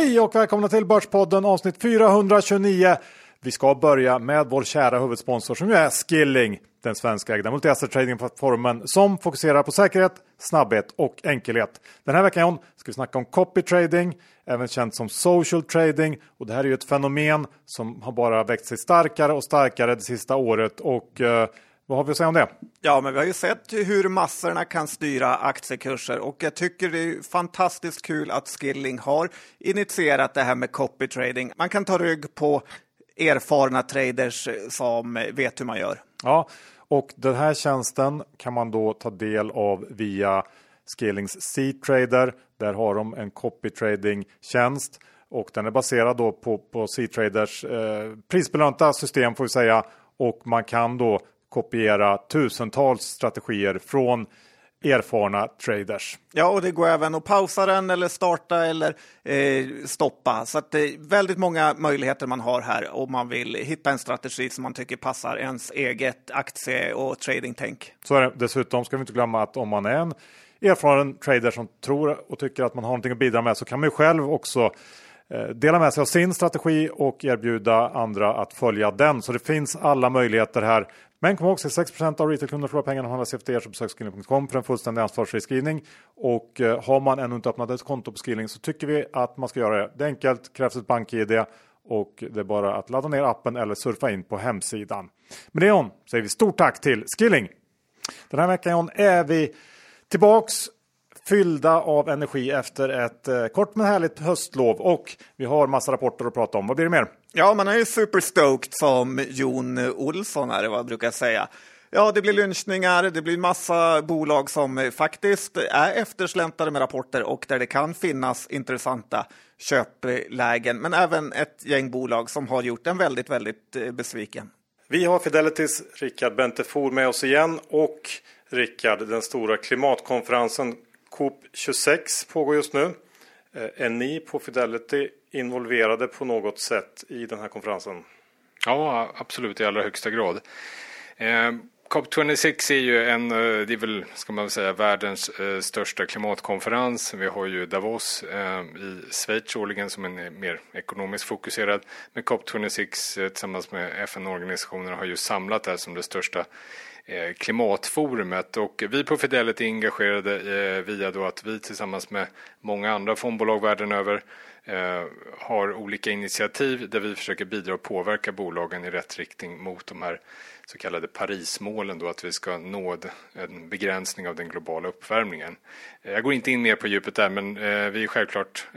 Hej och välkomna till Börspodden avsnitt 429. Vi ska börja med vår kära huvudsponsor som ju är Skilling, den svenskägda multi-asset tradingplattformen som fokuserar på säkerhet, snabbhet och enkelhet. Den här veckan ska vi snacka om copy trading, även känt som social trading och det här är ju ett fenomen som har bara växt sig starkare och starkare det sista året och eh, vad har vi att säga om det? Ja, men vi har ju sett hur massorna kan styra aktiekurser och jag tycker det är fantastiskt kul att Skilling har initierat det här med copy trading. Man kan ta rygg på erfarna traders som vet hur man gör. Ja, och den här tjänsten kan man då ta del av via Skillings C-trader. Där har de en copy trading tjänst och den är baserad då på, på C-traders eh, prisbelönta system får vi säga och man kan då kopiera tusentals strategier från erfarna traders. Ja, och det går även att pausa den eller starta eller eh, stoppa. Så att det är väldigt många möjligheter man har här om man vill hitta en strategi som man tycker passar ens eget aktie och tradingtänk. Så är det. Dessutom ska vi inte glömma att om man är en erfaren trader som tror och tycker att man har någonting att bidra med så kan man ju själv också eh, Eh, dela med sig av sin strategi och erbjuda andra att följa den. Så det finns alla möjligheter här. Men kom ihåg, 6% av retailkunderna förlorar pengarna om handlas efter er så besök skilling.com för en fullständig ansvarsfri skrivning. Och eh, har man ännu inte öppnat ett konto på Skilling så tycker vi att man ska göra det. Det är enkelt, krävs ett bank-id och det är bara att ladda ner appen eller surfa in på hemsidan. Med det om säger vi stort tack till Skilling. Den här veckan John är vi tillbaks fyllda av energi efter ett eh, kort men härligt höstlov och vi har massa rapporter att prata om. Vad blir det mer? Ja, man är ju superstoked som Jon Olsson är det vad jag brukar säga. Ja, det blir lynchningar, det blir massa bolag som faktiskt är eftersläntade med rapporter och där det kan finnas intressanta köplägen, men även ett gäng bolag som har gjort en väldigt, väldigt eh, besviken. Vi har Fidelitys Rickard Bentefor med oss igen och Rickard, den stora klimatkonferensen COP26 pågår just nu. Eh, är ni på Fidelity involverade på något sätt i den här konferensen? Ja, absolut i allra högsta grad. Eh, COP26 är ju en, eh, det är väl, ska man säga, världens största klimatkonferens. Vi har ju Davos i Schweiz årligen som är mer ekonomiskt fokuserad. Men COP26 tillsammans med FN-organisationerna har ju samlat det här som det största Eh, klimatforumet och vi på Fidelity är engagerade eh, via då att vi tillsammans med många andra fondbolag världen över eh, har olika initiativ där vi försöker bidra och påverka bolagen i rätt riktning mot de här så kallade Parismålen då att vi ska nå en begränsning av den globala uppvärmningen. Jag går inte in mer på djupet där men vi är självklart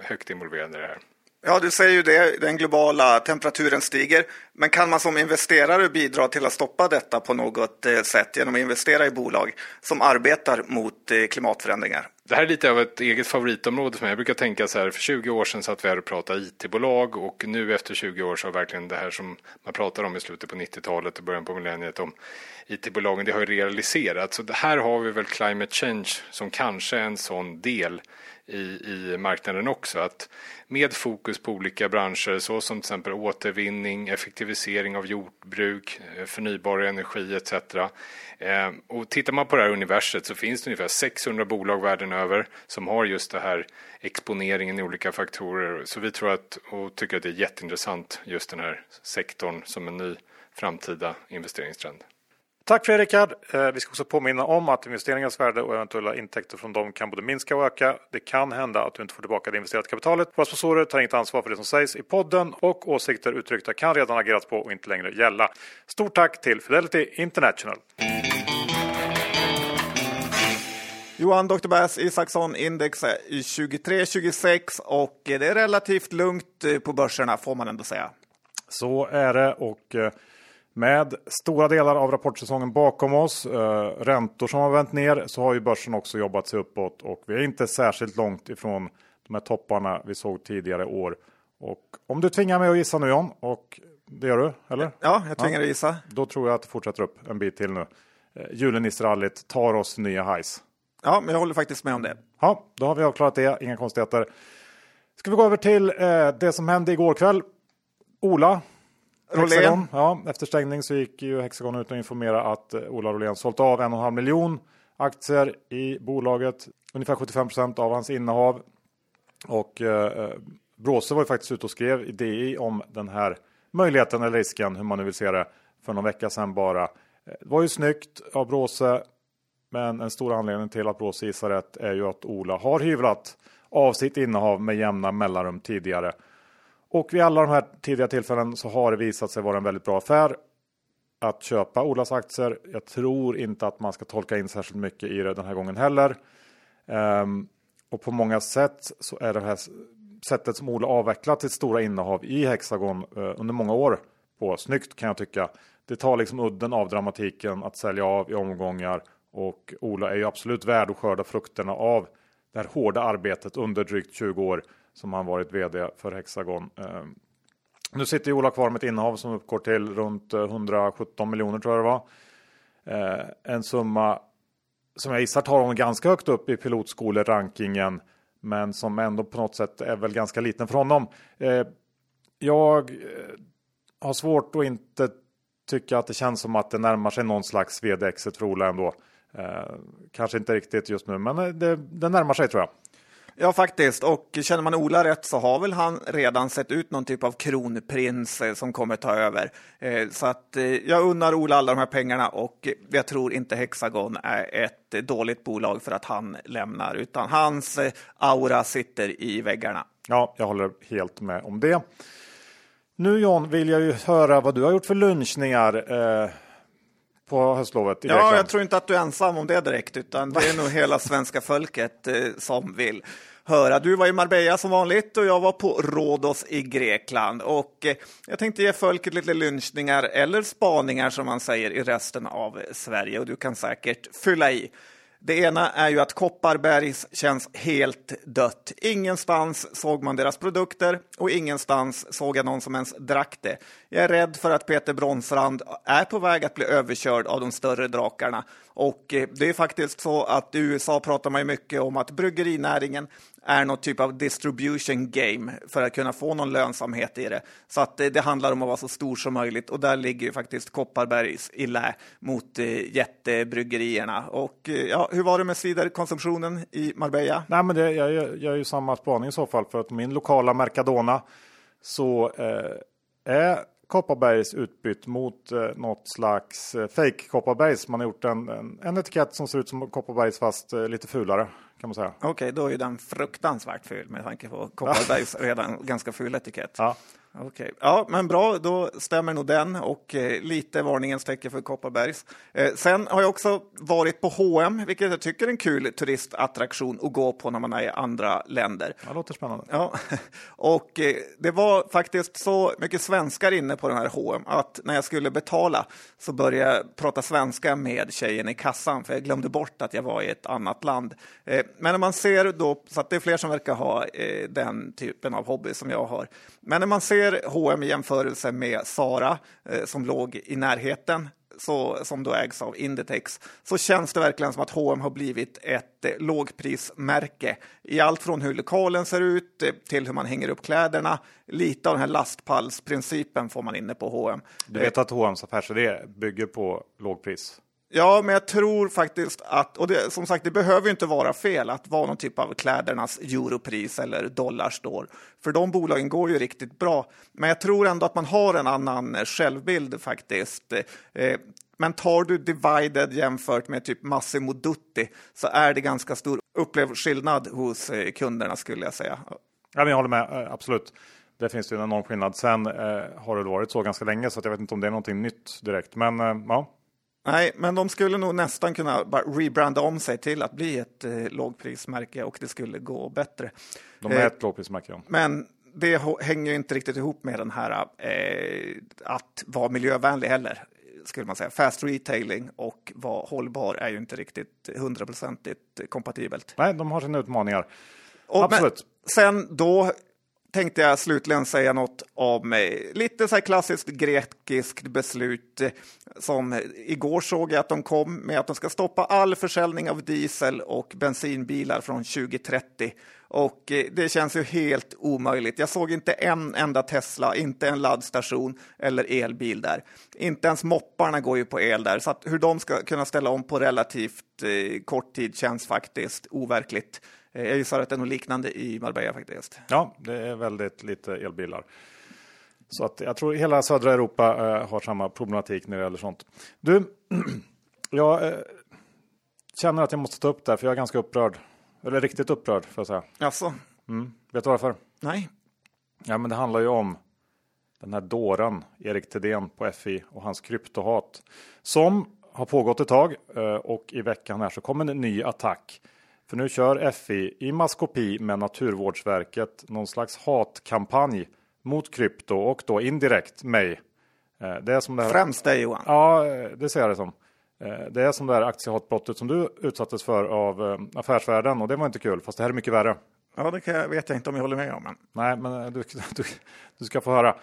högt involverade i det här. Ja, du säger ju det, den globala temperaturen stiger. Men kan man som investerare bidra till att stoppa detta på något eh, sätt genom att investera i bolag som arbetar mot eh, klimatförändringar? Det här är lite av ett eget favoritområde för mig. Jag brukar tänka så här, för 20 år sedan satt vi här och pratade IT-bolag och nu efter 20 år så har verkligen det här som man pratade om i slutet på 90-talet och början på millenniet om IT-bolagen, det har ju realiserats. Så här har vi väl climate change som kanske en sån del i, i marknaden också. Att med fokus på olika branscher så som till exempel återvinning, effektivisering av jordbruk, eh, förnybar energi etc. Eh, och tittar man på det här universet så finns det ungefär 600 bolag världen över som har just det här exponeringen i olika faktorer. Så vi tror att och tycker att det är jätteintressant just den här sektorn som en ny framtida investeringstrend. Tack för det Rickard. Eh, vi ska också påminna om att investeringens värde och eventuella intäkter från dem kan både minska och öka. Det kan hända att du inte får tillbaka det investerade kapitalet. Våra sponsorer tar inget ansvar för det som sägs i podden och åsikter uttryckta kan redan agerats på och inte längre gälla. Stort tack till Fidelity International. Johan Dr. Bass Isaksson index i 23-26 och det är relativt lugnt eh, på börserna får man ändå säga. Så är det och eh, med stora delar av rapportsäsongen bakom oss, eh, räntor som har vänt ner, så har ju börsen också jobbat sig uppåt och vi är inte särskilt långt ifrån de här topparna vi såg tidigare år. Och om du tvingar mig att gissa nu John, och det gör du, eller? Ja, jag tvingar ja, dig gissa. Då tror jag att det fortsätter upp en bit till nu. Eh, Julenisserallyt tar oss nya highs. Ja, men jag håller faktiskt med om det. Ja, då har vi avklarat det, inga konstigheter. Ska vi gå över till eh, det som hände igår kväll. Ola, Rolén. ja, efter stängning så gick ju Hexagon ut och informerade att eh, Ola Rolén sålt av en och en halv miljon aktier i bolaget. Ungefär 75 procent av hans innehav. Och eh, eh, Bråse var ju faktiskt ute och skrev i DI om den här möjligheten eller risken, hur man nu vill se det, för någon vecka sedan bara. Eh, det var ju snyggt av Bråse, men en stor anledning till att Bråse gissar rätt är ju att Ola har hyvlat av sitt innehav med jämna mellanrum tidigare. Och vid alla de här tidiga tillfällen så har det visat sig vara en väldigt bra affär att köpa Olas aktier. Jag tror inte att man ska tolka in särskilt mycket i det den här gången heller. Um, och på många sätt så är det här sättet som Ola avvecklat sitt stora innehav i Hexagon uh, under många år på snyggt kan jag tycka. Det tar liksom udden av dramatiken att sälja av i omgångar och Ola är ju absolut värd att skörda frukterna av det här hårda arbetet under drygt 20 år som han varit vd för Hexagon. Eh, nu sitter Ola kvar med ett innehav som uppgår till runt eh, 117 miljoner tror jag det var. Eh, en summa som jag gissar tar honom ganska högt upp i pilotskolerankingen. Men som ändå på något sätt är väl ganska liten för honom. Jag har svårt att inte tycka att det känns som att det närmar sig någon slags vd-exit för Ola ändå. kanske inte riktigt just nu, men det, det närmar sig tror jag. Ja, faktiskt. Och känner man Ola rätt så har väl han redan sett ut någon typ av kronprins eh, som kommer ta över. Eh, så att eh, jag unnar Ola alla de här pengarna och jag tror inte Hexagon är ett dåligt bolag för att han lämnar, utan hans aura sitter i väggarna. Ja, jag håller helt med om det. Nu John vill jag ju höra vad du har gjort för lunchningar. På höstlovet i Ja, jag tror inte att du är ensam om det direkt, utan det är nog hela svenska folket eh, som vill höra. Du var i Marbella som vanligt och jag var på Rhodos i Grekland. Och eh, jag tänkte ge folket lite lynchningar eller spaningar som man säger i resten av Sverige och du kan säkert fylla i. Det ena är ju att Kopparbergs känns helt dött. Ingenstans såg man deras produkter och ingenstans såg jag någon som ens drack det. Jag är rädd för att Peter Bronsrand är på väg att bli överkörd av de större drakarna. Och eh, det är faktiskt så att i USA pratar man ju mycket om att bryggerinäringen är något typ av distribution game för att kunna få någon lönsamhet i det. Så att det, det handlar om att vara så stor som möjligt och där ligger ju faktiskt Kopparbergs i lä mot eh, jättebryggerierna. Och eh, ja, hur var det med ciderkonsumtionen i Marbella? Nej, men det, jag, jag gör ju samma spaning i så fall för att min lokala Mercadona så eh, är Kopparbergs utbytt mot eh, något slags eh, fake Kopparbergs. Man har gjort en, en, en, etikett som ser ut som Kopparbergs fast eh, lite fulare kan man säga. Okej, okay, då är den fruktansvärt ful med tanke på Kopparbergs redan ganska ful etikett. Ja. Okay. Ja, men bra, då stämmer nog den och eh, lite varningens tecken för Kopparbergs. Eh, sen har jag också varit på H&M, vilket jag tycker är en kul turistattraktion att gå på när man är i andra länder. Det låter spännande. Ja, och eh, det var faktiskt så mycket svenskar inne på den här H&M att när jag skulle betala så började jag prata svenska med tjejen i kassan, för jag glömde bort att jag var i ett annat land. Eh, men när man ser då, så att det är fler som verkar ha eh, den typen av hobby som jag har. Men när man ser ser H&M i jämförelse med Sara eh, som låg i närheten så, som då ägs av Inditex, så känns det verkligen som att H&M har blivit ett eh, lågprismärke i allt från hur lokalen ser ut eh, till hur man hänger upp kläderna. Lite av den här lastpallsprincipen får man inne på H&M. Du vet att H&M's affärsidé bygger på lågpris? Ja, men jag tror faktiskt att, och det, som sagt, det behöver inte vara fel att vara någon typ av klädernas europris eller dollarstore, för de bolagen går ju riktigt bra. Men jag tror ändå att man har en annan eh, självbild faktiskt. Eh, men tar du Divided jämfört med typ Massimo Dutti så är det ganska stor upplevd skillnad hos eh, kunderna skulle jag säga. Ja, men jag håller med, eh, absolut. Det finns ju en enorm skillnad. Sen eh, har det varit så ganska länge så jag vet inte om det är någonting nytt direkt. Men eh, ja, Nej, men de skulle nog nästan kunna rebranda om sig till att bli ett eh, lågprismärke och det skulle gå bättre. De är eh, ett lågprismärke, ja. Men det hänger ju inte riktigt ihop med den här eh, att vara miljövänlig heller. Skulle man säga. Fast retailing och vara hållbar är ju inte riktigt hundraprocentigt kompatibelt. Nej, de har sina utmaningar. Och, Absolut. sen då tänkte jag slutligen säga något om eh, lite så här klassiskt grekiskt beslut eh, som igår såg jag att de kom med att de ska stoppa all försäljning av diesel och bensinbilar från 2030. Och eh, det känns ju helt omöjligt. Jag såg inte en enda Tesla, inte en laddstation eller elbil där. Inte ens mopparna går ju på el där, så att hur de ska kunna ställa om på relativt kort tid känns faktiskt overkligt. Jag gissar att det är något liknande i Marbella faktiskt. Ja, det är väldigt lite elbilar. Så att jag tror hela södra Europa eh, har samma problematik när det gäller sånt. Du, jag eh, känner att jag måste ta upp det här för jag är ganska upprörd. Eller riktigt upprörd får jag säga. Alltså? Mm. Vet du varför? Nej. Ja, men det handlar ju om den här dåren Erik Thedéen på FI och hans kryptohat som har pågått ett tag eh, och i veckan här så kommer en ny attack. För nu kör FI i maskopi med Naturvårdsverket någon slags hatkampanj mot krypto och då indirekt mig. Eh, det är som det här... Främst dig Johan. Ja, det ser jag det som. Eh, det är som det här aktiehatbrottet som du utsattes för av affärsvärlden och det var inte kul, fast det här är mycket värre. Ja, det jag, vet jag inte om jag håller med om. Men... Nej, men du, du, du ska få höra.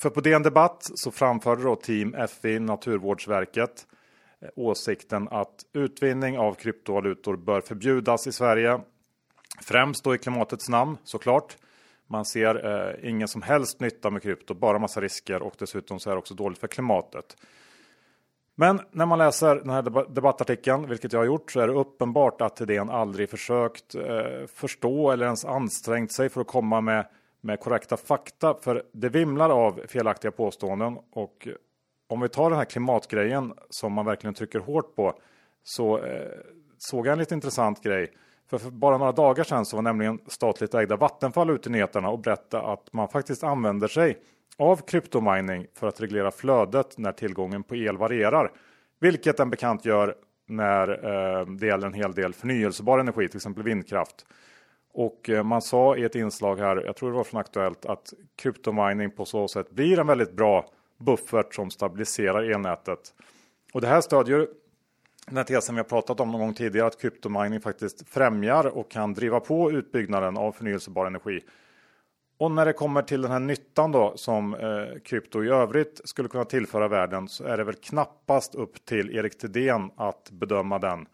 För på DN Debatt så framförde då Team FI, Naturvårdsverket, eh, åsikten att utvinning av kryptovalutor bör förbjudas i Sverige. Främst då i klimatets namn såklart. Man ser eh, ingen som helst nytta med krypto, bara massa risker och dessutom så är det också dåligt för klimatet. Men när man läser den här debattartikeln, vilket jag har gjort, så är det uppenbart att Hedén aldrig försökt eh, förstå eller ens ansträngt sig för att komma med med korrekta fakta. För det vimlar av felaktiga påståenden. Och om vi tar den här klimatgrejen som man verkligen trycker hårt på. Så eh, såg jag en lite intressant grej. För, för bara några dagar sedan så var nämligen statligt ägda Vattenfall ute i nyheterna och berättade att man faktiskt använder sig av kryptomining för att reglera flödet när tillgången på el varierar. Vilket en bekant gör när eh, det gäller en hel del förnyelsebar energi, till exempel vindkraft. Och eh, man sa i ett inslag här, jag tror det var från Aktuellt, att kryptomining på så sätt blir en väldigt bra buffert som stabiliserar elnätet. Och det här stödjer den här tesen vi har pratat om någon gång tidigare, att kryptomining faktiskt främjar och kan driva på utbyggnaden av förnyelsebar energi. Och när det kommer till den här nyttan då som eh, krypto i övrigt skulle kunna tillföra världen så är det väl knappast upp till Erik Thedéen att bedöma den.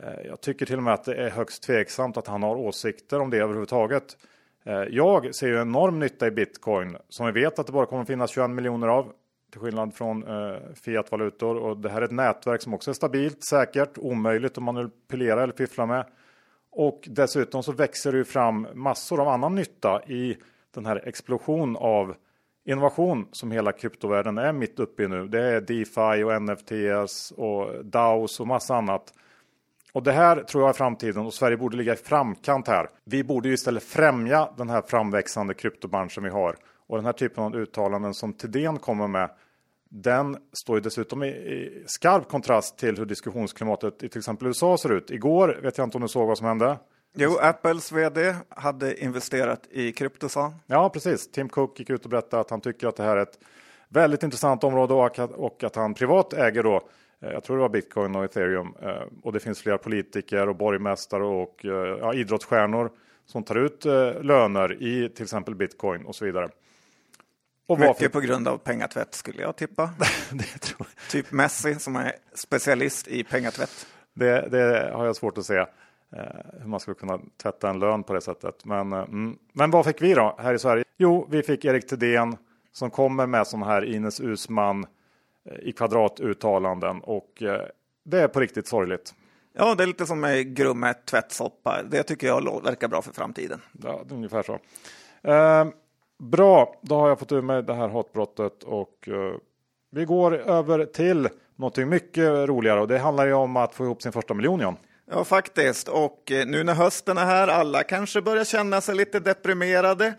Eh, jag tycker till och med att det är högst tveksamt att han har åsikter om det överhuvudtaget. Eh, jag ser ju enorm nytta i bitcoin som vi vet att det bara kommer finnas 21 miljoner av till skillnad från eh, fiatvalutor och det här är ett nätverk som också är stabilt, säkert, omöjligt att manipulera eller fiffla med. Och dessutom så växer det ju fram massor av annan nytta i den här explosion av innovation som hela kryptovärlden är mitt uppe i nu. Det är DeFi och NFTs och DAOs och massa annat och det här tror jag är framtiden och Sverige borde ligga i framkant här. Vi borde ju istället främja den här framväxande kryptobranschen vi har. Och den här typen av uttalanden som Tidén kommer med den står ju dessutom i, skarp kontrast till hur diskussionsklimatet i till exempel USA ser ut. Igår vet jag inte om du såg vad som hände. Jo, Apples vd hade investerat i krypto, sa Ja, precis. Tim Cook gick ut och berättade att han tycker att det här är ett väldigt intressant område och att, han privat äger då jag tror det var bitcoin och ethereum. Eh, och det finns flera politiker och borgmästare och eh, ja, idrottsstjärnor som tar ut löner i till exempel bitcoin och så vidare. Och Mycket varför... på grund av pengatvätt skulle jag tippa. jag. Typ Messi som är specialist i pengatvätt. Det, det har jag svårt att se hur man skulle kunna tvätta en lön på det sättet. Men, mm. Men vad fick vi då här i Sverige? Jo, vi fick Erik Thedéen som kommer med sån här Ines Usman i kvadratuttalanden och eh, det är på riktigt sorgligt. Ja, det är lite som med grummet tvättsoppa. Det tycker jag verkar bra för framtiden. Ja, det är ungefär så. Eh, bra, då har jag fått ur mig det här hatbrottet och eh, vi går över till någonting mycket roligare och det handlar ju om att få ihop sin första miljon, John. Ja, faktiskt. Och eh, nu när hösten är här, alla kanske börjar känna sig lite deprimerade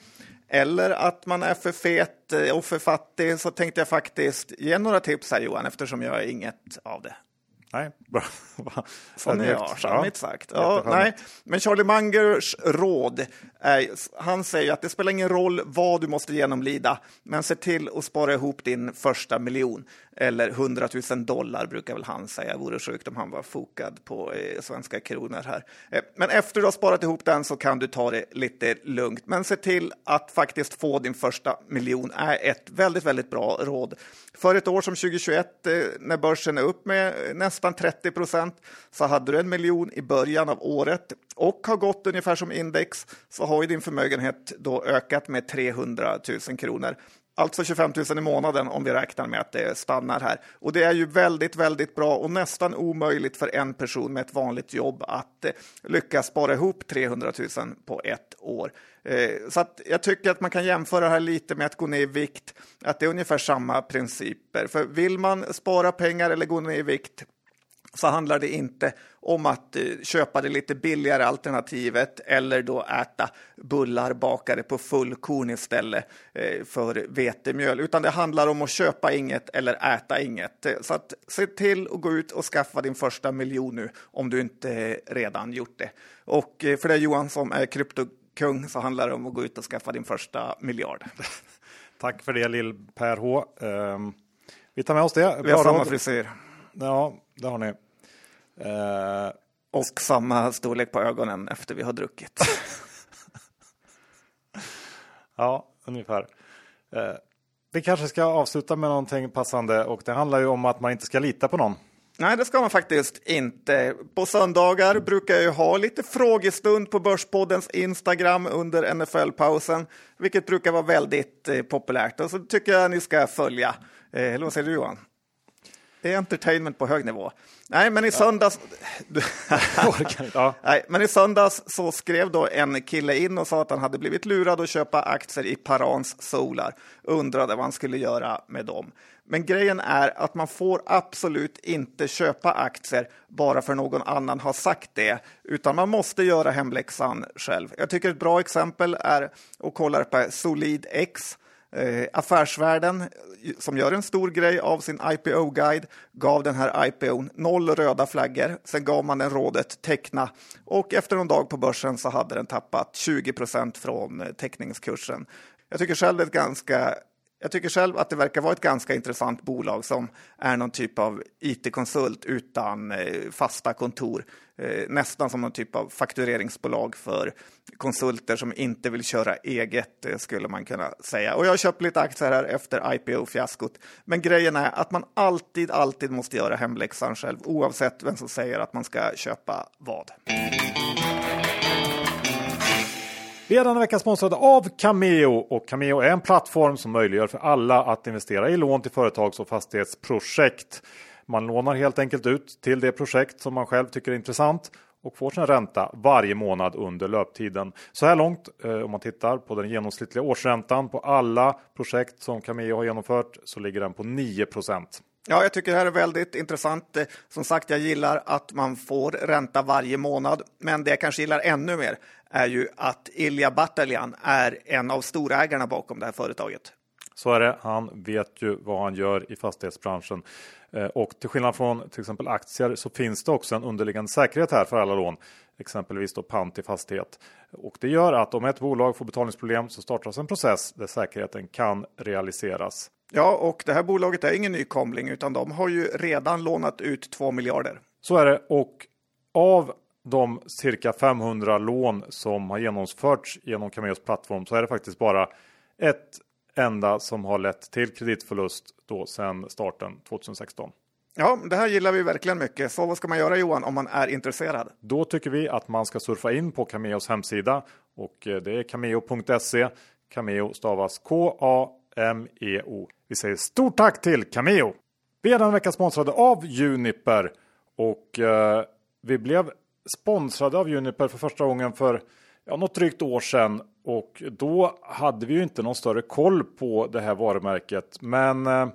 eller att man är för fet eh, och för fattig så tänkte jag faktiskt ge några tips här Johan eftersom jag är inget av det. Nej, bra. Charmigt sagt. Ja, nej. Men Charlie Mangers råd, är, han säger att det spelar ingen roll vad du måste genomlida, men se till att spara ihop din första miljon. Eller 100 000 dollar brukar väl han säga. Vore sjukt om han var fokad på eh, svenska kronor här. Eh, men efter du har sparat ihop den så kan du ta det lite lugnt. Men se till att faktiskt få din första miljon är ett väldigt, väldigt bra råd. För ett år som 2021 eh, när börsen är upp med nästan 30 procent så hade du en miljon i början av året och har gått ungefär som index så har ju din förmögenhet då ökat med 300 000 kronor. Alltså 25 000 i månaden om vi räknar med att det stannar här. Och det är ju väldigt, väldigt bra och nästan omöjligt för en person med ett vanligt jobb att eh, lyckas spara ihop 300 000 på ett år. Eh, så att jag tycker att man kan jämföra det här lite med att gå ner i vikt, att det är ungefär samma principer. För vill man spara pengar eller gå ner i vikt så handlar det inte om att eh, köpa det lite billigare alternativet eller då äta bullar bakade på fullkorn istället eh, för vetemjöl, utan det handlar om att köpa inget eller äta inget. Eh, så att se till att gå ut och skaffa din första miljon nu om du inte redan gjort det. Och för dig Johan som är kryptokung så handlar det om att gå ut och skaffa din första miljard. Tack för det Lill-Per H. Um, vi tar med oss det. Vi har samma frisyr. Ja, det har ni. Eh, och samma storlek på ögonen efter vi har druckit. ja, ungefär. Eh, vi kanske ska avsluta med någonting passande och det handlar ju om att man inte ska lita på någon. Nej, det ska man faktiskt inte. På söndagar brukar jag ha lite frågestund på Börspoddens Instagram under NFL-pausen, vilket brukar vara väldigt eh, populärt. Och så tycker jag ni ska följa. Eh, eller vad säger du Johan? Det är entertainment på hög nivå. Nej, men i söndags... ja. Nej, men i söndags så skrev då en kille in och sa att han hade blivit lurad att köpa aktier i Parans Solar. Undrade vad han skulle göra med dem. Men grejen är att man får absolut inte köpa aktier bara för någon annan har sagt det, utan man måste göra hemläxan själv. Jag tycker ett bra exempel är att kolla på Solid X Eh, affärsvärlden, eh, som gör en stor grej av sin IPO-guide, gav den här IPOn noll röda flaggor. Sen gav man den rådet teckna och efter någon dag på börsen så hade den tappat 20 procent från eh, teckningskursen. Jag tycker själv det är ett ganska jag tycker själv att det verkar vara ett ganska intressant bolag som är någon typ av IT-konsult utan eh, fasta kontor. Eh, nästan som någon typ av faktureringsbolag för konsulter som inte vill köra eget, eh, skulle man kunna säga. Och jag har köpt lite aktier här efter IPO-fiaskot. Men grejen är att man alltid, alltid måste göra hemläxan själv, oavsett vem som säger att man ska köpa vad. Vi är denna vecka sponsrade av Cameo och Cameo är en plattform som möjliggör för alla att investera i lån till företags och fastighetsprojekt. Man lånar helt enkelt ut till det projekt som man själv tycker är intressant och får sin ränta varje månad under löptiden. Så här långt, eh, om man tittar på den genomsnittliga årsräntan på alla projekt som Cameo har genomfört, så ligger den på 9 Ja, jag tycker det här är väldigt intressant. Eh, som sagt, jag gillar att man får ränta varje månad, men det jag kanske gillar ännu mer är ju att Ilja Bataljan är en av storägarna bakom det här företaget. Så är det. Han vet ju vad han gör i fastighetsbranschen. Eh, och till skillnad från till exempel aktier så finns det också en underliggande säkerhet här för alla lån. Exempelvis då pant i fastighet. Och det gör att om ett bolag får betalningsproblem så startas en process där säkerheten kan realiseras. Ja, och det här bolaget är ingen nykomling utan de har ju redan lånat ut 2 miljarder. Så är det och av de cirka 500 lån som har genomförts genom Cameos plattform så är det faktiskt bara ett enda som har lett till kreditförlust då sedan starten 2016. Ja, det här gillar vi verkligen mycket. Så vad ska man göra Johan om man är intresserad? Då tycker vi att man ska surfa in på Cameos hemsida och eh, det är cameo.se. Cameo stavas M-E-O. Vi säger stort tack till Cameo! Vi är den vecka sponsrade av Juniper och eh, vi blev sponsrade av Juniper för första gången för ja, något drygt år sedan och då hade vi ju inte någon större koll på det här varumärket. Men eh,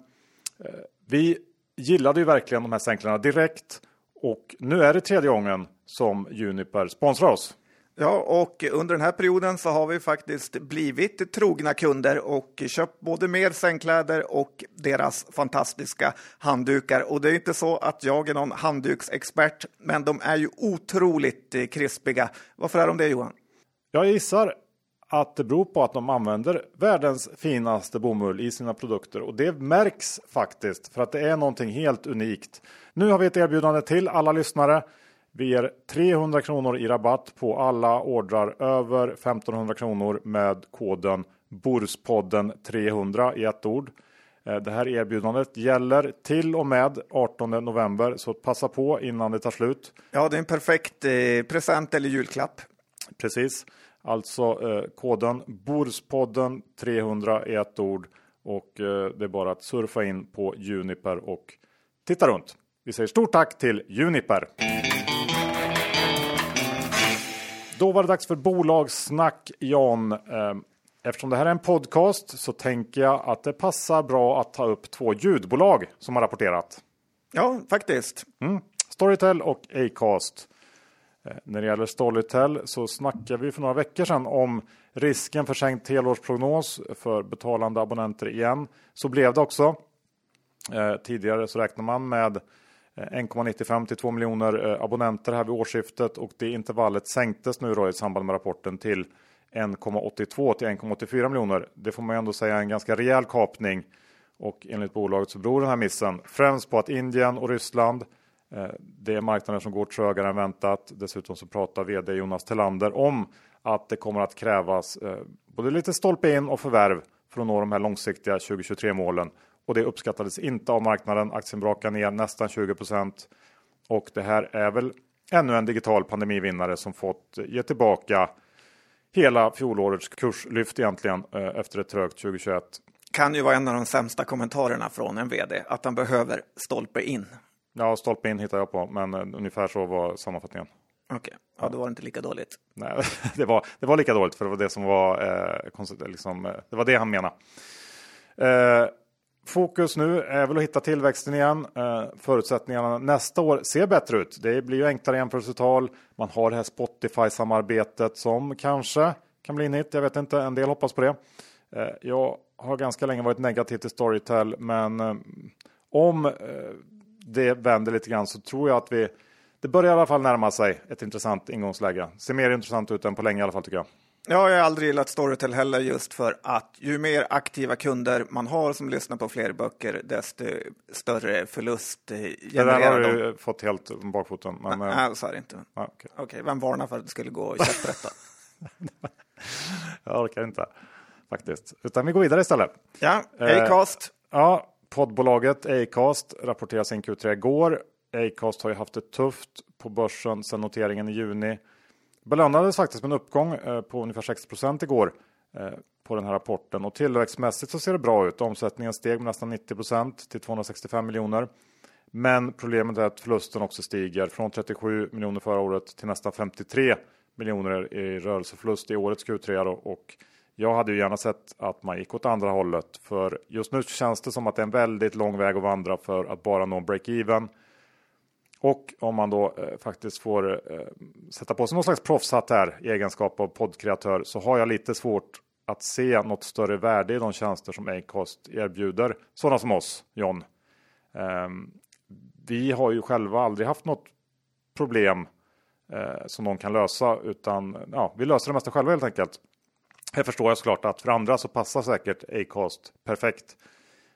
vi gillade ju verkligen de här sänklarna direkt och nu är det tredje gången som Juniper sponsrar oss. Ja, och under den här perioden så har vi faktiskt blivit trogna kunder och köpt både mer sängkläder och deras fantastiska handdukar. Och det är inte så att jag är någon handduksexpert, men de är ju otroligt krispiga. Varför är de det Johan? Jag gissar att det beror på att de använder världens finaste bomull i sina produkter och det märks faktiskt för att det är någonting helt unikt. Nu har vi ett erbjudande till alla lyssnare. Vi ger 300 kronor i rabatt på alla ordrar över 1500 kronor med koden Borspodden 300 i ett ord. Eh, det här erbjudandet gäller till och med 18 november så passa på innan det tar slut. Ja, det är en perfekt eh, present eller julklapp. Precis, alltså eh, koden Borspodden 300 i ett ord Och eh, det är bara att surfa in på Juniper och titta runt. Vi säger stort tack till Juniper. Då var det dags för bolagssnack Jan. Ehm, eftersom det här är en podcast så tänker jag att det passar bra att ta upp två ljudbolag som har rapporterat. Ja, faktiskt. Mm. Storytel och Acast. Eh, när det gäller Storytel så snackade vi för några veckor sedan om risken för sänkt helårsprognos för betalande abonnenter igen. Så blev det också. Eh, tidigare så räknar man med Eh, 1,95 till 2 miljoner eh, abonnenter här vid årsskiftet och det intervallet sänktes nu då i samband med rapporten till 1,82 till 1,84 miljoner. Det får man ändå säga är en ganska rejäl kapning och enligt bolaget så beror den här missen främst på att Indien och Ryssland eh, det är marknader som går trögare än väntat. Dessutom så pratar vd Jonas Tellander om att det kommer att krävas både lite stolpe in och förvärv för att nå de här långsiktiga 2023 målen och det uppskattades inte av marknaden. Aktien brakar ner nästan 20% och det här är väl ännu en digital pandemivinnare som fått ge tillbaka hela fjolårets kurslyft egentligen eh, efter ett trögt 2021. Kan ju vara en av de sämsta kommentarerna från en vd att han behöver stolpe in. Ja, stolpe in hittar jag på, men eh, ungefär så var sammanfattningen. Okej, okay. ja, då var det inte lika dåligt. Nej, det var, det var lika dåligt för det var det som var, eh, liksom, eh, det var det han menade. Eh, Fokus nu är väl att hitta tillväxten igen. Eh, förutsättningarna nästa år ser bättre ut. Det blir ju enklare jämförelsetal. Man har det här Spotify-samarbetet som kanske kan bli nytt. Jag vet inte, en del hoppas på det. Eh, jag har ganska länge varit negativ till Storytel, men eh, om det vänder lite grann så tror jag att vi det börjar i alla fall närma sig ett intressant ingångsläge. Ser mer intressant ut än på länge i alla fall tycker jag. Ja, jag har aldrig gillat Storytel heller just för att ju mer aktiva kunder man har som lyssnar på fler böcker, desto större förlust genererar Det där har du de. fått helt om bakfoten. Men, nej, nej, så är det inte. Ah, Okej, okay. okay, vem varnar för att det skulle gå käpprätta? jag orkar inte faktiskt, utan vi går vidare istället. Ja, eh, Acast. Eh, ja, poddbolaget Acast rapporterar sin Q3 igår. Acast har ju haft det tufft på börsen sedan noteringen i juni belönades faktiskt med en uppgång eh, på ungefär 6% igår eh, på den här rapporten och tillväxtmässigt så ser det bra ut. Omsättningen steg med nästan 90% till 265 miljoner. Men problemet är att förlusten också stiger från 37 miljoner förra året till nästan 53 miljoner i rörelseförlust i årets Q3 och jag hade ju gärna sett att man gick åt andra hållet för just nu känns det som att det är en väldigt lång väg att vandra för att bara nå break-even. Och om man då eh, faktiskt får eh, sätta på sig någon slags proffshatt här i egenskap av poddkreatör så har jag lite svårt att se något större värde i de tjänster som Acast erbjuder. Sådana som oss, John. Eh, vi har ju själva aldrig haft något problem eh, som någon kan lösa utan ja, vi löser det mesta själva helt enkelt. Här förstår jag såklart att för andra så passar säkert Acast perfekt.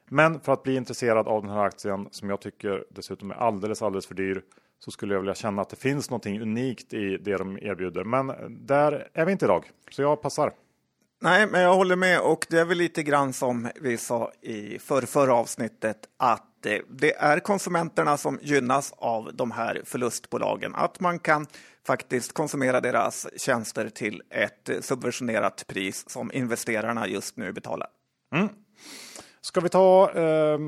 Men för att bli intresserad av den här aktien som jag tycker dessutom är alldeles, alldeles för dyr så skulle jag vilja känna att det finns någonting unikt i det de erbjuder. Men där är vi inte idag, så jag passar. Nej, men jag håller med och det är väl lite grann som vi sa i för förra avsnittet att det är konsumenterna som gynnas av de här förlustbolagen. Att man kan faktiskt konsumera deras tjänster till ett subventionerat pris som investerarna just nu betalar. Mm. Ska vi ta eh,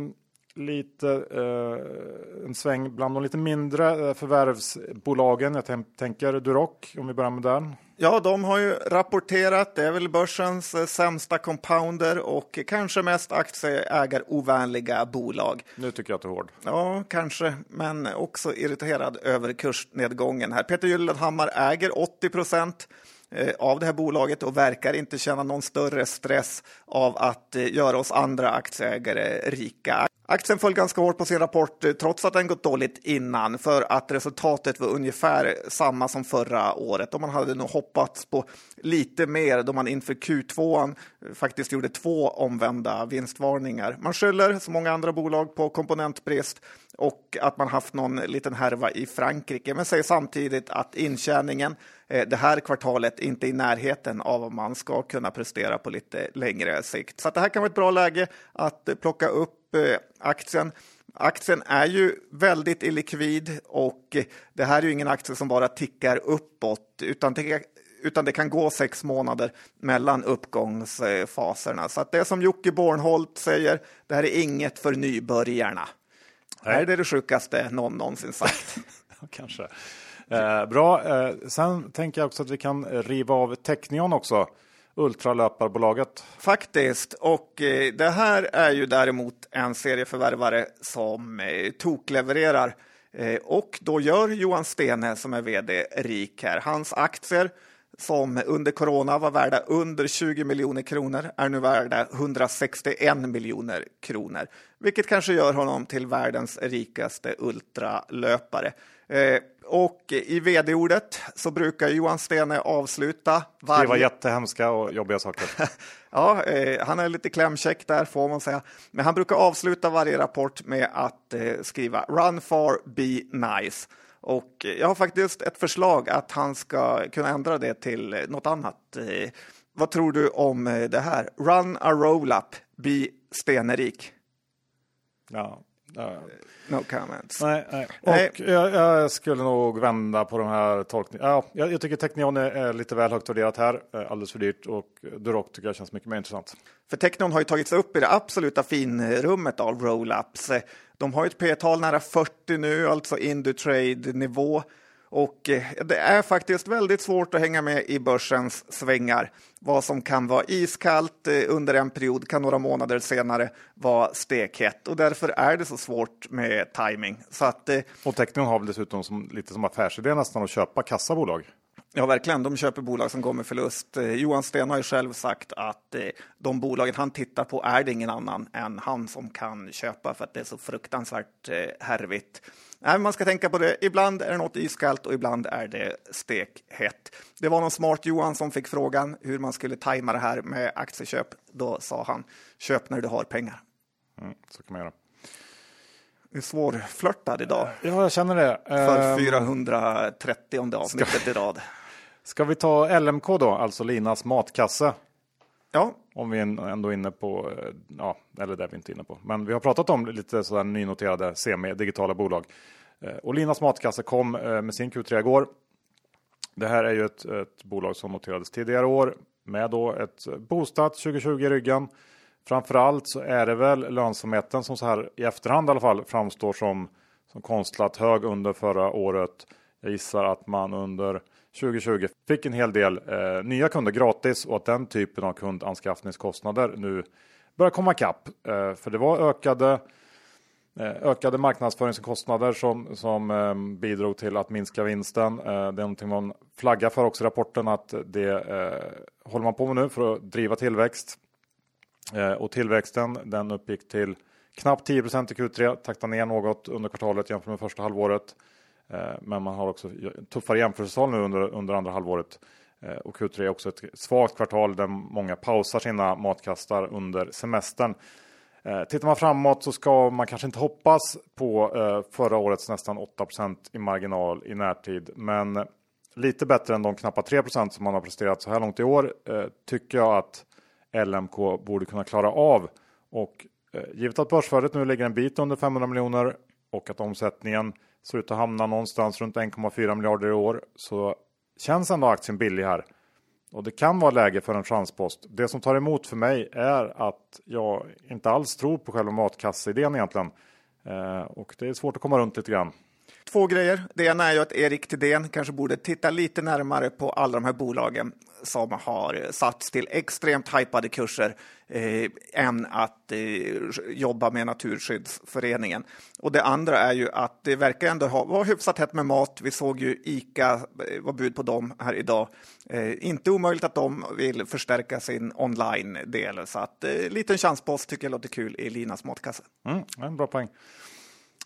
lite eh, en sväng bland de lite mindre eh, förvärvsbolagen? Jag tänker Duroc, om vi börjar med den. Ja, de har ju rapporterat. Det är väl börsens eh, sämsta compounder och kanske mest aktieägarovänliga bolag. Nu tycker jag att du är hård. Ja, kanske, men också irriterad över kursnedgången här. Peter Gyllenhammar äger 80 procent Eh, av det här bolaget och verkar inte känna någon större stress av att eh, göra oss andra aktieägare rika. Aktien föll ganska hårt på sin rapport eh, trots att den gått dåligt innan för att resultatet var ungefär samma som förra året och man hade nog hoppats på lite mer då man inför Q2 faktiskt gjorde två omvända vinstvarningar. Man skyller som många andra bolag på komponentbrist och att man haft någon liten härva i Frankrike men säger samtidigt att intjäningen det här kvartalet inte i närheten av vad man ska kunna prestera på lite längre sikt. Så det här kan vara ett bra läge att plocka upp Eh, aktien. Aktien är ju väldigt illikvid och det här är ju ingen aktie som bara tickar uppåt utan utan det kan gå sex månader mellan uppgångsfaserna. Så att det som Jocke Bornholt säger, det här är inget för nybörjarna. Nej. Det är det, det sjukaste någon någonsin sagt. Kanske. Eh, bra. Eh, sen tänker jag också att vi kan riva av Technion också ultralöparbolaget. Faktiskt, och eh, det här är ju däremot en serieförvärvare som eh, toklevererar eh, och då gör Johan Stene som är vd rik här. Hans aktier som under corona var värda under 20 miljoner kronor är nu värda 161 miljoner kronor, vilket kanske gör honom till världens rikaste ultralöpare. Eh, och i vd-ordet så brukar Johan Stene avsluta varje... Skriva jättehemska och jobbiga saker. ja, eh, han är lite klämkäck där får man säga. Men han brukar avsluta varje rapport med att eh, skriva Run far, be nice. Och jag har faktiskt ett förslag att han ska kunna ändra det till något annat. Vad tror du om det här? Run a roll-up, be stenerik. Ja, Uh, no comments. Nej, nej. Och Jag, jag, skulle nog vända på de här tolkningarna. Ja, jag, jag tycker Technion är, är, lite väl högt värderat här, alldeles för dyrt och Duroc tycker jag känns mycket mer intressant. För Technion har ju tagits upp i det absoluta finrummet av roll-ups. De har ett P-tal nära 40 nu, alltså Indutrade-nivå. Och eh, det är faktiskt väldigt svårt att hänga med i börsens svängar. Vad som kan vara iskallt eh, under en period kan några månader senare vara stekhett och därför är det så svårt med timing. Så att, eh, och Tecknion har väl dessutom som, lite som affärsidé nästan att köpa kassabolag? Ja, verkligen. De köper bolag som går med förlust. Johan Sten har ju själv sagt att de bolagen han tittar på är det ingen annan än han som kan köpa för att det är så fruktansvärt härvigt. Nej, man ska tänka på det. Ibland är det något iskallt och ibland är det stekhett. Det var någon smart Johan som fick frågan hur man skulle tajma det här med aktieköp. Då sa han köp när du har pengar. Mm, så kan man göra. Du är svårflörtad idag. Ja, jag känner det. För 430 ehm, avsnittet ska... i rad. Ska vi ta LMK då, alltså Linas matkasse? Ja. Om vi ändå är inne på, eh, ja, eller det är vi inte inne på. Men vi har pratat om lite sådär nynoterade semi-digitala bolag. Eh, och Linas matkasse kom eh, med sin Q3 igår. Det här är ju ett, ett bolag som noterades tidigare år med då ett boostat 2020 i ryggen. Framförallt så är det väl lönsamheten som så här i efterhand i alla fall framstår som, som konstlat hög under förra året. Jag gissar att man under 2020 fick en hel del eh, nya kunder gratis och att den typen av kundanskaffningskostnader nu börjar komma ikapp. Eh, för det var ökade, eh, ökade marknadsföringskostnader som, som eh, bidrog till att minska vinsten. Eh, det är någonting man flaggar för också i rapporten att det eh, håller man på med nu för att driva tillväxt. Eh, och tillväxten den uppgick till knappt 10 i Q3, taktade ner något under kvartalet jämfört med första halvåret. Eh, men man har också tuffare jämförelsetal nu under, under andra halvåret. Eh, och Q3 är också ett svagt kvartal där många pausar sina matkastar under semestern. Eh, tittar man framåt så ska man kanske inte hoppas på förra årets nästan 8% i marginal i närtid. Men lite bättre än de knappa 3% som man har presterat så här långt i år tycker jag att LMK borde kunna klara av. Och givet att börsvärdet nu ligger en bit under 500 miljoner och att omsättningen ser ut att hamna någonstans runt 1,4 miljarder i år så känns ändå aktien billig här. Och det kan vara läge för en chanspost. Det som tar emot för mig är att jag inte alls tror på själva matkasseidén egentligen. Eh, och det är svårt att komma runt lite grann. Två grejer. Det ena är ju att Erik Thedéen kanske borde titta lite närmare på alla de här bolagen som har satts till extremt hypade kurser eh, än att eh, jobba med Naturskyddsföreningen. Och det andra är ju att det verkar ändå ha, vara hyfsat hett med mat. Vi såg ju ICA eh, var bud på dem här idag. Eh, inte omöjligt att de vill förstärka sin online-del. Så att eh, liten chanspost tycker jag låter kul i Linas matkasse. Mm, en bra poäng.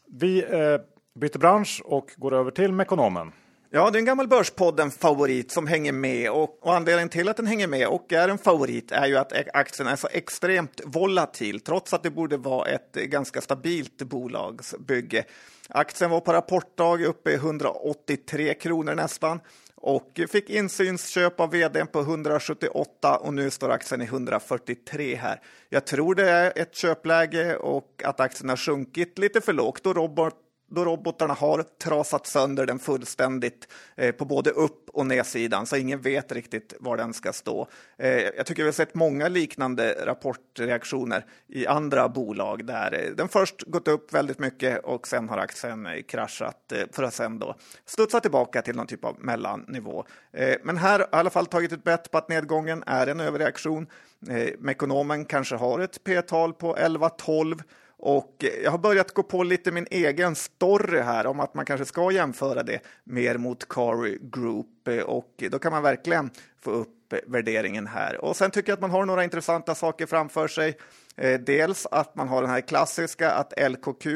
Vi eh, byter bransch och går över till Mekonomen. Ja, det är en gammal Börspodden-favorit som hänger med och, och anledningen till att den hänger med och är en favorit är ju att aktien är så extremt volatil trots att det borde vara ett ganska stabilt bolagsbygge. Aktien var på rapportdag uppe i 183 kronor nästan och fick insynsköp av vdn på 178 och nu står aktien i 143 här. Jag tror det är ett köpläge och att aktien har sjunkit lite för lågt och robot då robotarna har trasat sönder den fullständigt eh, på både upp och nedsidan, så ingen vet riktigt var den ska stå. Eh, jag tycker vi har sett många liknande rapportreaktioner i andra bolag där eh, den först gått upp väldigt mycket och sen har aktien eh, kraschat eh, för att sen då studsa tillbaka till någon typ av mellannivå. Eh, men här har jag i alla fall tagit ett bett på att nedgången är en överreaktion. Eh, mekonomen kanske har ett P-tal på 11-12 och jag har börjat gå på lite min egen story här om att man kanske ska jämföra det mer mot Cary Group och då kan man verkligen få upp värderingen här. Och sen tycker jag att man har några intressanta saker framför sig. Eh, dels att man har den här klassiska att LKQ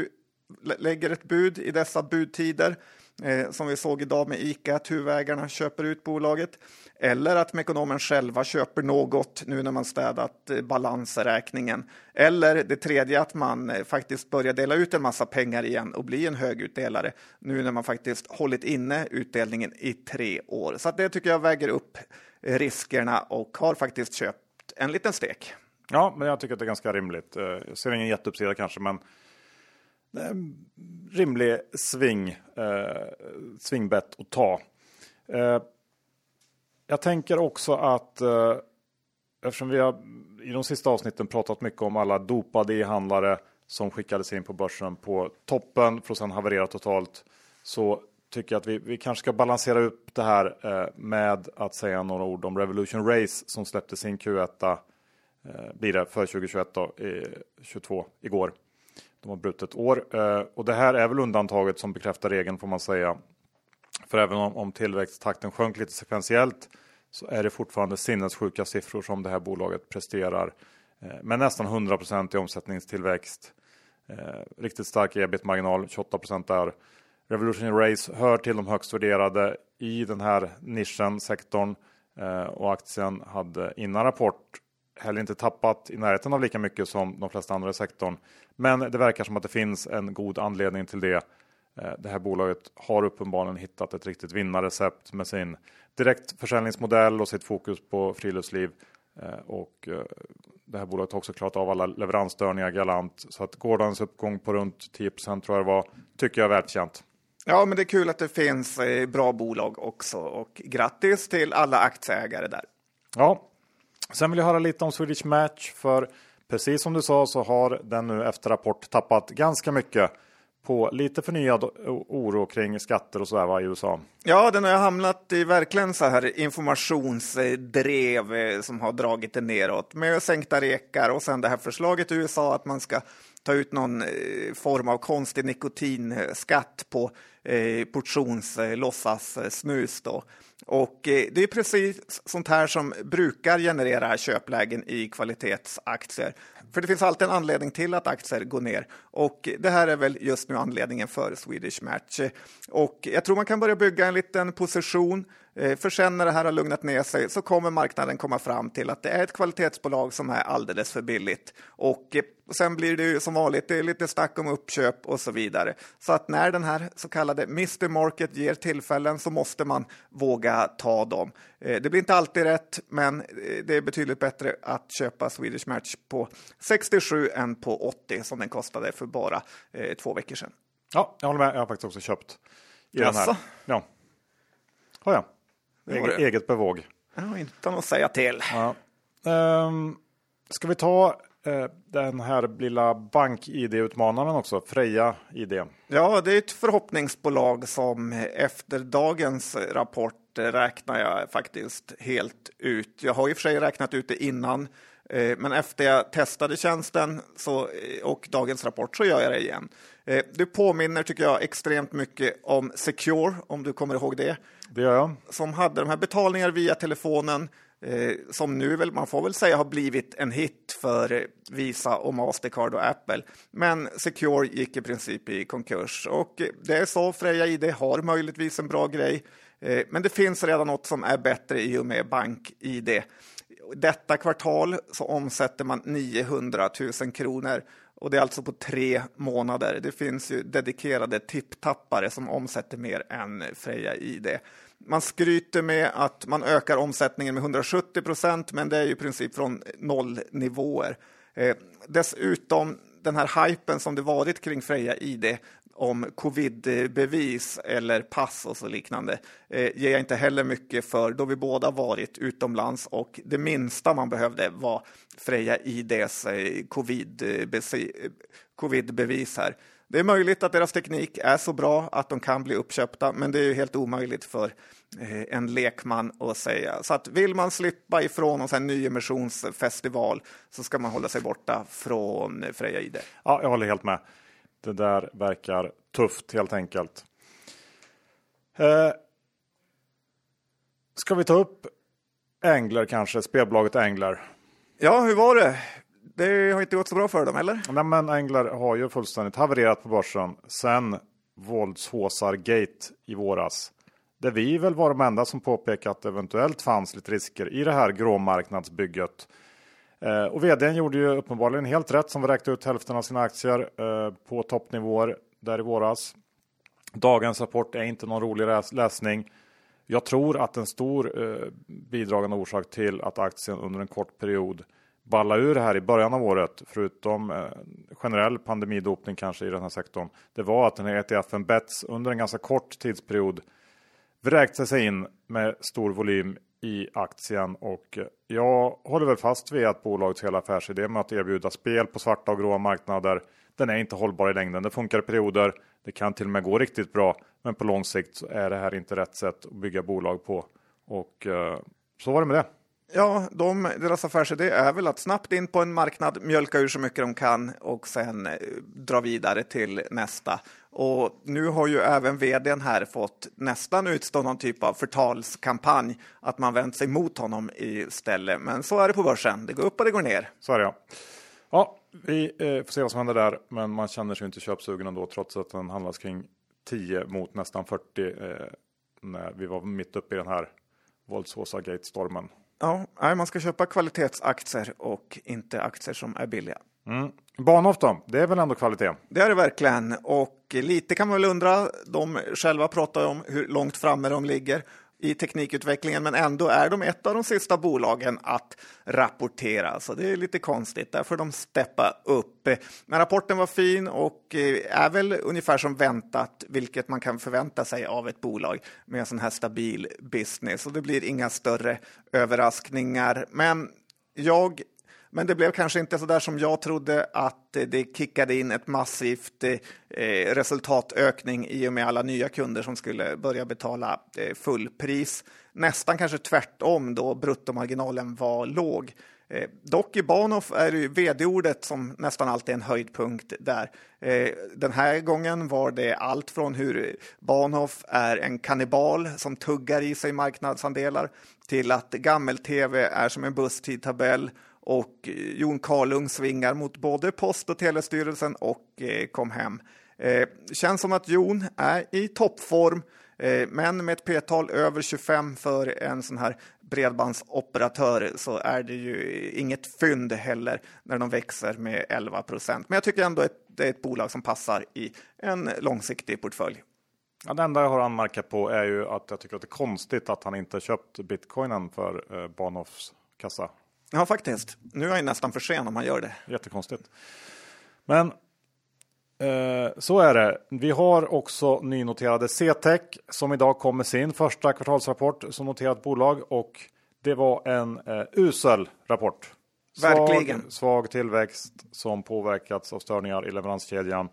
lägger ett bud i dessa budtider eh, som vi såg idag med ICA, att huvudägarna köper ut bolaget. Eller att Mekonomen själva köper något nu när man städat eh, balansräkningen. Eller det tredje att man eh, faktiskt börjar dela ut en massa pengar igen och bli en högutdelare nu när man faktiskt hållit inne utdelningen i tre år. Så det tycker jag väger upp eh, riskerna och har faktiskt köpt en liten stek. Ja, men jag tycker att det är ganska rimligt. Eh, jag ser ingen jätteuppsida kanske, men Ehm, rimlig sving, eh, svingbett att ta. Eh, jag tänker också att eh, eftersom vi har i de sista avsnitten pratat mycket om alla dopade e-handlare som skickades in på börsen på toppen för att sedan haverera totalt så tycker jag att vi, vi kanske ska balansera upp det här eh, med att säga några ord om Revolution Race som släppte sin Q1 eh, blir det för 2021 då, i 22 igår. De har brutit år eh, och det här är väl undantaget som bekräftar regeln får man säga. För även om, om tillväxttakten sjönk lite sekventiellt så är det fortfarande sinnessjuka siffror som det här bolaget presterar. Eh, med nästan 100 i omsättningstillväxt. Eh, riktigt stark ebit-marginal, 28% där. Revolution Race hör till de högst värderade i den här nischen, sektorn. Och aktien hade innan rapport heller inte tappat i närheten av lika mycket som de flesta andra i sektorn. Men det verkar som att det finns en god anledning till det. Eh, det här bolaget har uppenbarligen hittat ett riktigt vinnarrecept med sin direktförsäljningsmodell och sitt fokus på friluftsliv. Eh, och eh, det här bolaget har också klarat av alla leveransstörningar galant. Så att gårdagens uppgång på runt 10 tror jag det var, tycker jag är välförtjänt. Ja, men det är kul att det finns bra bolag också och grattis till alla aktieägare där. Ja, Sen vill jag höra lite om Swedish Match för precis som du sa så har den nu efter rapport tappat ganska mycket på lite förnyad oro kring skatter och sådär i USA. Ja, den har hamnat i verkligen så här informationsdrev eh, som har dragit det neråt med sänkta rekar och sen det här förslaget i USA att man ska ta ut någon eh, form av konstig nikotinskatt på eh, portionslåtsas eh, snus då. Och eh, det är precis sånt här som brukar generera köplägen i kvalitetsaktier. För det finns alltid en anledning till att aktier går ner och det här är väl just nu anledningen för Swedish Match. Och jag tror man kan börja bygga en liten position för sen när det här har lugnat ner sig så kommer marknaden komma fram till att det är ett kvalitetsbolag som är alldeles för billigt. Och eh, sen blir det ju som vanligt det är lite snack om uppköp och så vidare. Så att när den här så kallade Mr Market ger tillfällen så måste man våga ta dem. Eh, det blir inte alltid rätt, men det är betydligt bättre att köpa Swedish Match på 67 än på 80 som den kostade för bara två veckor sedan. Ja, jag håller med. Jag har faktiskt också köpt i den här. Ja, har jag. Eget, eget bevåg. Ja, utan att säga till. Ja. Um, ska vi ta uh, den här lilla bank-id-utmanaren också, Freja ID? Ja, det är ett förhoppningsbolag som efter dagens rapport räknar jag faktiskt helt ut. Jag har i och för sig räknat ut det innan, men efter jag testade tjänsten så, och dagens rapport så gör jag det igen. Eh, du påminner, tycker jag, extremt mycket om Secure, om du kommer ihåg det. Det gör jag. Som hade de här betalningar via telefonen, eh, som nu väl, man får väl säga har blivit en hit för Visa och Mastercard och Apple. Men Secure gick i princip i konkurs och det är så, Freja ID har möjligtvis en bra grej. Eh, men det finns redan något som är bättre i och med BankID. Detta kvartal så omsätter man 900 000 kronor och det är alltså på tre månader. Det finns ju dedikerade tipptappare som omsätter mer än Freja ID. Man skryter med att man ökar omsättningen med 170 procent, men det är ju i princip från nollnivåer. Eh, dessutom den här hypen som det varit kring Freja ID om covidbevis eller pass och så liknande eh, ger jag inte heller mycket för då vi båda varit utomlands och det minsta man behövde var Freja IDs eh, covidbevis här. Det är möjligt att deras teknik är så bra att de kan bli uppköpta, men det är ju helt omöjligt för eh, en lekman att säga. Så att vill man slippa ifrån en sån nyemissionsfestival så ska man hålla sig borta från Freja ID. Ja, jag håller helt med. Det där verkar tufft helt enkelt. Eh, ska vi ta upp Ängler kanske, spelbolaget Ängler? Ja, hur var det? Det har inte gått så bra för dem, eller? Nej, men Änglar har ju fullständigt havererat på börsen sen våldshåsar-gate i våras. Där vi väl var de enda som påpekat att det eventuellt fanns lite risker i det här gråmarknadsbygget. Eh, och vdn gjorde ju uppenbarligen helt rätt som vräkte ut hälften av sina aktier eh, på toppnivåer där i våras. Dagens rapport är inte någon rolig läsning. Jag tror att en stor eh, bidragande orsak till att aktien under en kort period balla ur här i början av året, förutom eh, generell pandemidopning kanske i den här sektorn, det var att den här ETFen Bets under en ganska kort tidsperiod vräkte sig in med stor volym i aktien och jag håller väl fast vid att bolagets hela affärsidé med att erbjuda spel på svarta och gråa marknader den är inte hållbar i längden. Det funkar i perioder, det kan till och med gå riktigt bra, men på lång sikt så är det här inte rätt sätt att bygga bolag på. Och eh, så var det med det. Ja, de, deras affärsidé är väl att snabbt in på en marknad, mjölka ur så mycket de kan och sen eh, dra vidare till nästa. Och nu har ju även vdn här fått nästan utstå någon typ av förtalskampanj, att man vänt sig mot honom istället. Men så är det på börsen, det går upp och det går ner. Så är det ja. Ja, vi eh, får se vad som händer där, men man känner sig inte köpsugen ändå trots att den handlas kring 10 mot nästan 40 eh, när vi var mitt uppe i den här våldsåsa-gate-stormen. Ja, man ska köpa kvalitetsaktier och inte aktier som är billiga. Mm. Bahnhof då? Det är väl ändå kvalitet? Det är det verkligen. Och lite kan man väl undra, de själva pratar om hur långt framme de ligger i teknikutvecklingen, men ändå är de ett av de sista bolagen att rapportera. Så det är lite konstigt, där får de steppa upp. Men rapporten var fin och eh, är väl ungefär som väntat, vilket man kan förvänta sig av ett bolag med en sån här stabil business. Och det blir inga större överraskningar. Men jag men det blev kanske inte så där som jag trodde att eh, det kickade in ett massivt eh, eh, resultatökning i och med alla nya kunder som skulle börja betala fullpris. Nästan kanske tvärtom då bruttomarginalen var låg. Eh, dock i Bahnhof är det vd-ordet som nästan alltid är en höjdpunkt där. Eh, den här gången var det allt från hur Bahnhof är en kannibal som tuggar i sig marknadsandelar till att gammel-tv är som en busstidtabell och eh, Jon Karlung svingar mot både Post och telestyrelsen och eh, kom hem. Eh, känns som att Jon är i toppform, eh, men med ett p-tal över 25 för en sån här bredbandsoperatör så är det ju inget fynd heller när de växer med 11 procent. Men jag tycker ändå att det är ett bolag som passar i en långsiktig portfölj. Ja, det enda jag har anmärkat på är ju att jag tycker att det är konstigt att han inte köpt bitcoinen för eh, Bahnhofs kassa. Ja, faktiskt. Nu är jag nästan för sen om man gör det. Jättekonstigt. Men eh, så är det. Vi har också nynoterade CTEC som idag kom med sin första kvartalsrapport som noterat bolag och det var en eh, usel rapport. Verkligen. Svag, svag tillväxt som påverkats av störningar i leveranskedjan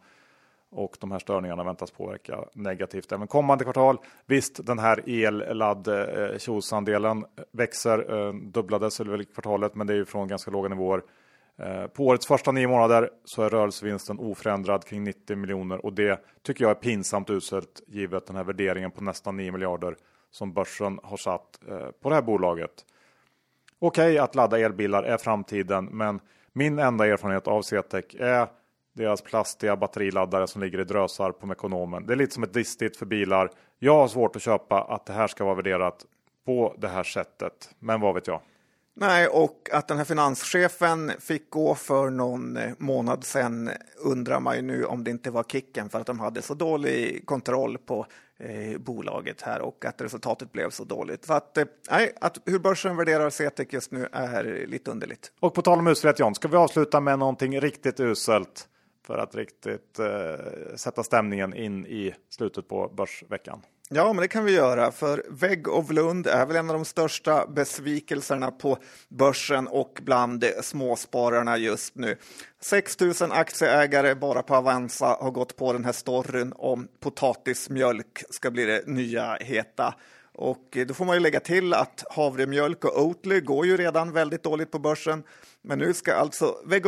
och de här störningarna väntas påverka negativt även kommande kvartal. Visst, den här elladd andelen växer, eh, dubblades väl i kvartalet, men det är ju från ganska låga nivåer. Eh, på årets första nio månader så är rörelsevinsten oförändrad kring 90 miljoner och det tycker jag är pinsamt uselt givet den här värderingen på nästan 9 miljarder som börsen har satt eh, på det här bolaget. Okej okay, att ladda elbilar är framtiden, men min enda erfarenhet av CTEC är deras plastiga batteriladdare som ligger i drösar på Mekonomen. Det är lite som ett distigt för bilar. Jag har svårt att köpa att det här ska vara värderat på det här sättet. Men vad vet jag? Nej, och att den här finanschefen fick gå för någon eh, månad sedan undrar man ju nu om det inte var kicken för att de hade så dålig kontroll på eh, bolaget här och att resultatet blev så dåligt. Så att, eh, nej, att hur börsen värderar CTEC just nu är lite underligt. Och på tal om uselhet John, ska vi avsluta med någonting riktigt uselt? För att riktigt eh, sätta stämningen in i slutet på börsveckan. Ja, men det kan vi göra, för Vägg of Lund är väl en av de största besvikelserna på börsen och bland småspararna just nu. 6 000 aktieägare bara på Avanza har gått på den här storyn om potatismjölk ska bli det nya heta. Och eh, då får man ju lägga till att havremjölk och Oatly går ju redan väldigt dåligt på börsen. Men nu ska alltså Vägg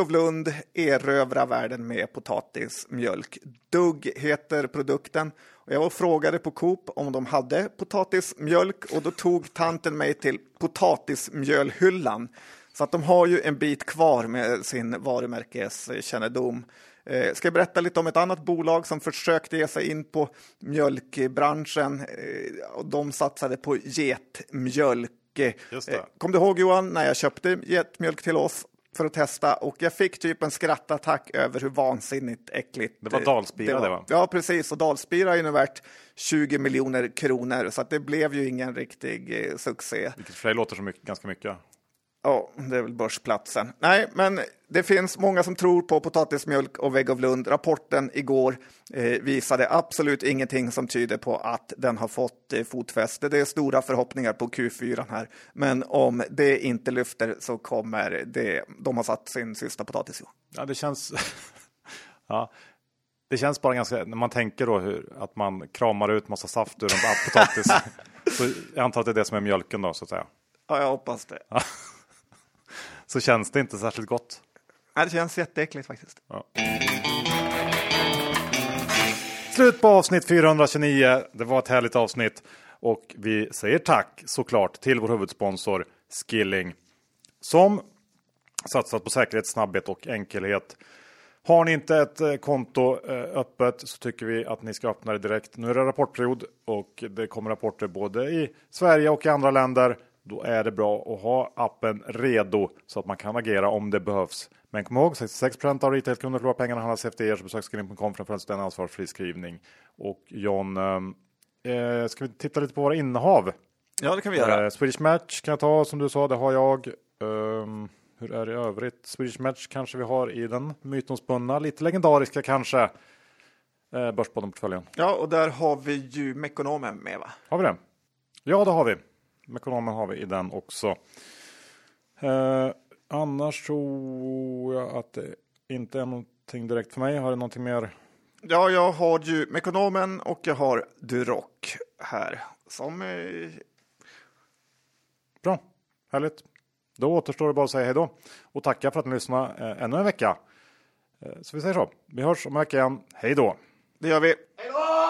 erövra världen med potatismjölk. Dugg heter produkten. Och jag var och frågade på Coop om de hade potatismjölk och då tog tanten mig till potatismjölhyllan. Så att de har ju en bit kvar med sin varumärkeskännedom. Eh, ska jag berätta lite om ett annat bolag som försökte ge sig in på mjölkbranschen. Eh, och de satsade på getmjölk. Det. Eh, kom du ihåg Johan när jag köpte getmjölk till oss för att testa och jag fick typ en skrattattack över hur vansinnigt äckligt Det var Dalspira det, va? Ja, precis. Och Dalspira är ju nu värt 20 miljoner kronor så det blev ju ingen riktig eh, succé. Vilket för dig låter som mycket, ganska mycket. Ja, det är väl börsplatsen. Nej, men det finns många som tror på potatismjölk och Vägg av Lund. Rapporten igår eh, visade absolut ingenting som tyder på att den har fått eh, fotfäste. Det är stora förhoppningar på Q4 här, men om det inte lyfter så kommer det. De har satt sin sista potatis. Ja, det känns. ja, det känns bara ganska när man tänker då hur att man kramar ut massa saft ur en potatis. så jag antar att det är det som är mjölken då så att säga. Ja, jag hoppas det. Så känns det inte särskilt gott. Ja, det känns jätteäckligt faktiskt. Ja. Slut på avsnitt 429. Det var ett härligt avsnitt och vi säger tack såklart till vår huvudsponsor Skilling som satsat på säkerhet, snabbhet och enkelhet. Har ni inte ett eh, konto eh, öppet så tycker vi att ni ska öppna det direkt. Nu är det rapportperiod och det kommer rapporter både i Sverige och i andra länder. Då är det bra att ha appen redo så att man kan agera om det behövs. Men kom ihåg 66 av retailkunder förlorar pengarna handlas efter er så besök skilling.com för en fullständig ansvarsfri skrivning. Och John, eh, ska vi titta lite på våra innehav? Ja, det kan vi göra. Eh, Swedish Match kan jag ta som du sa, det har jag. Um, hur är det i övrigt? Swedish Match kanske vi har i den mytomspunna, lite legendariska kanske. Eh, Börspodden-portföljen. Ja, och där har vi ju Mekonomen med va? Har vi det? Ja, det har vi. Mekonomen har vi i den också. Eh, annars tror jag att det inte är någonting direkt för mig. Har du någonting mer? Ja, jag har ju Mekonomen och jag har Duroc här som eh, Bra, härligt. Då återstår det bara att säga hej då och tacka för att ni lyssnade eh, ännu en vecka. Eh, så vi säger så. Vi hörs om en vecka igen. Hej då! det gör vi. Hej då!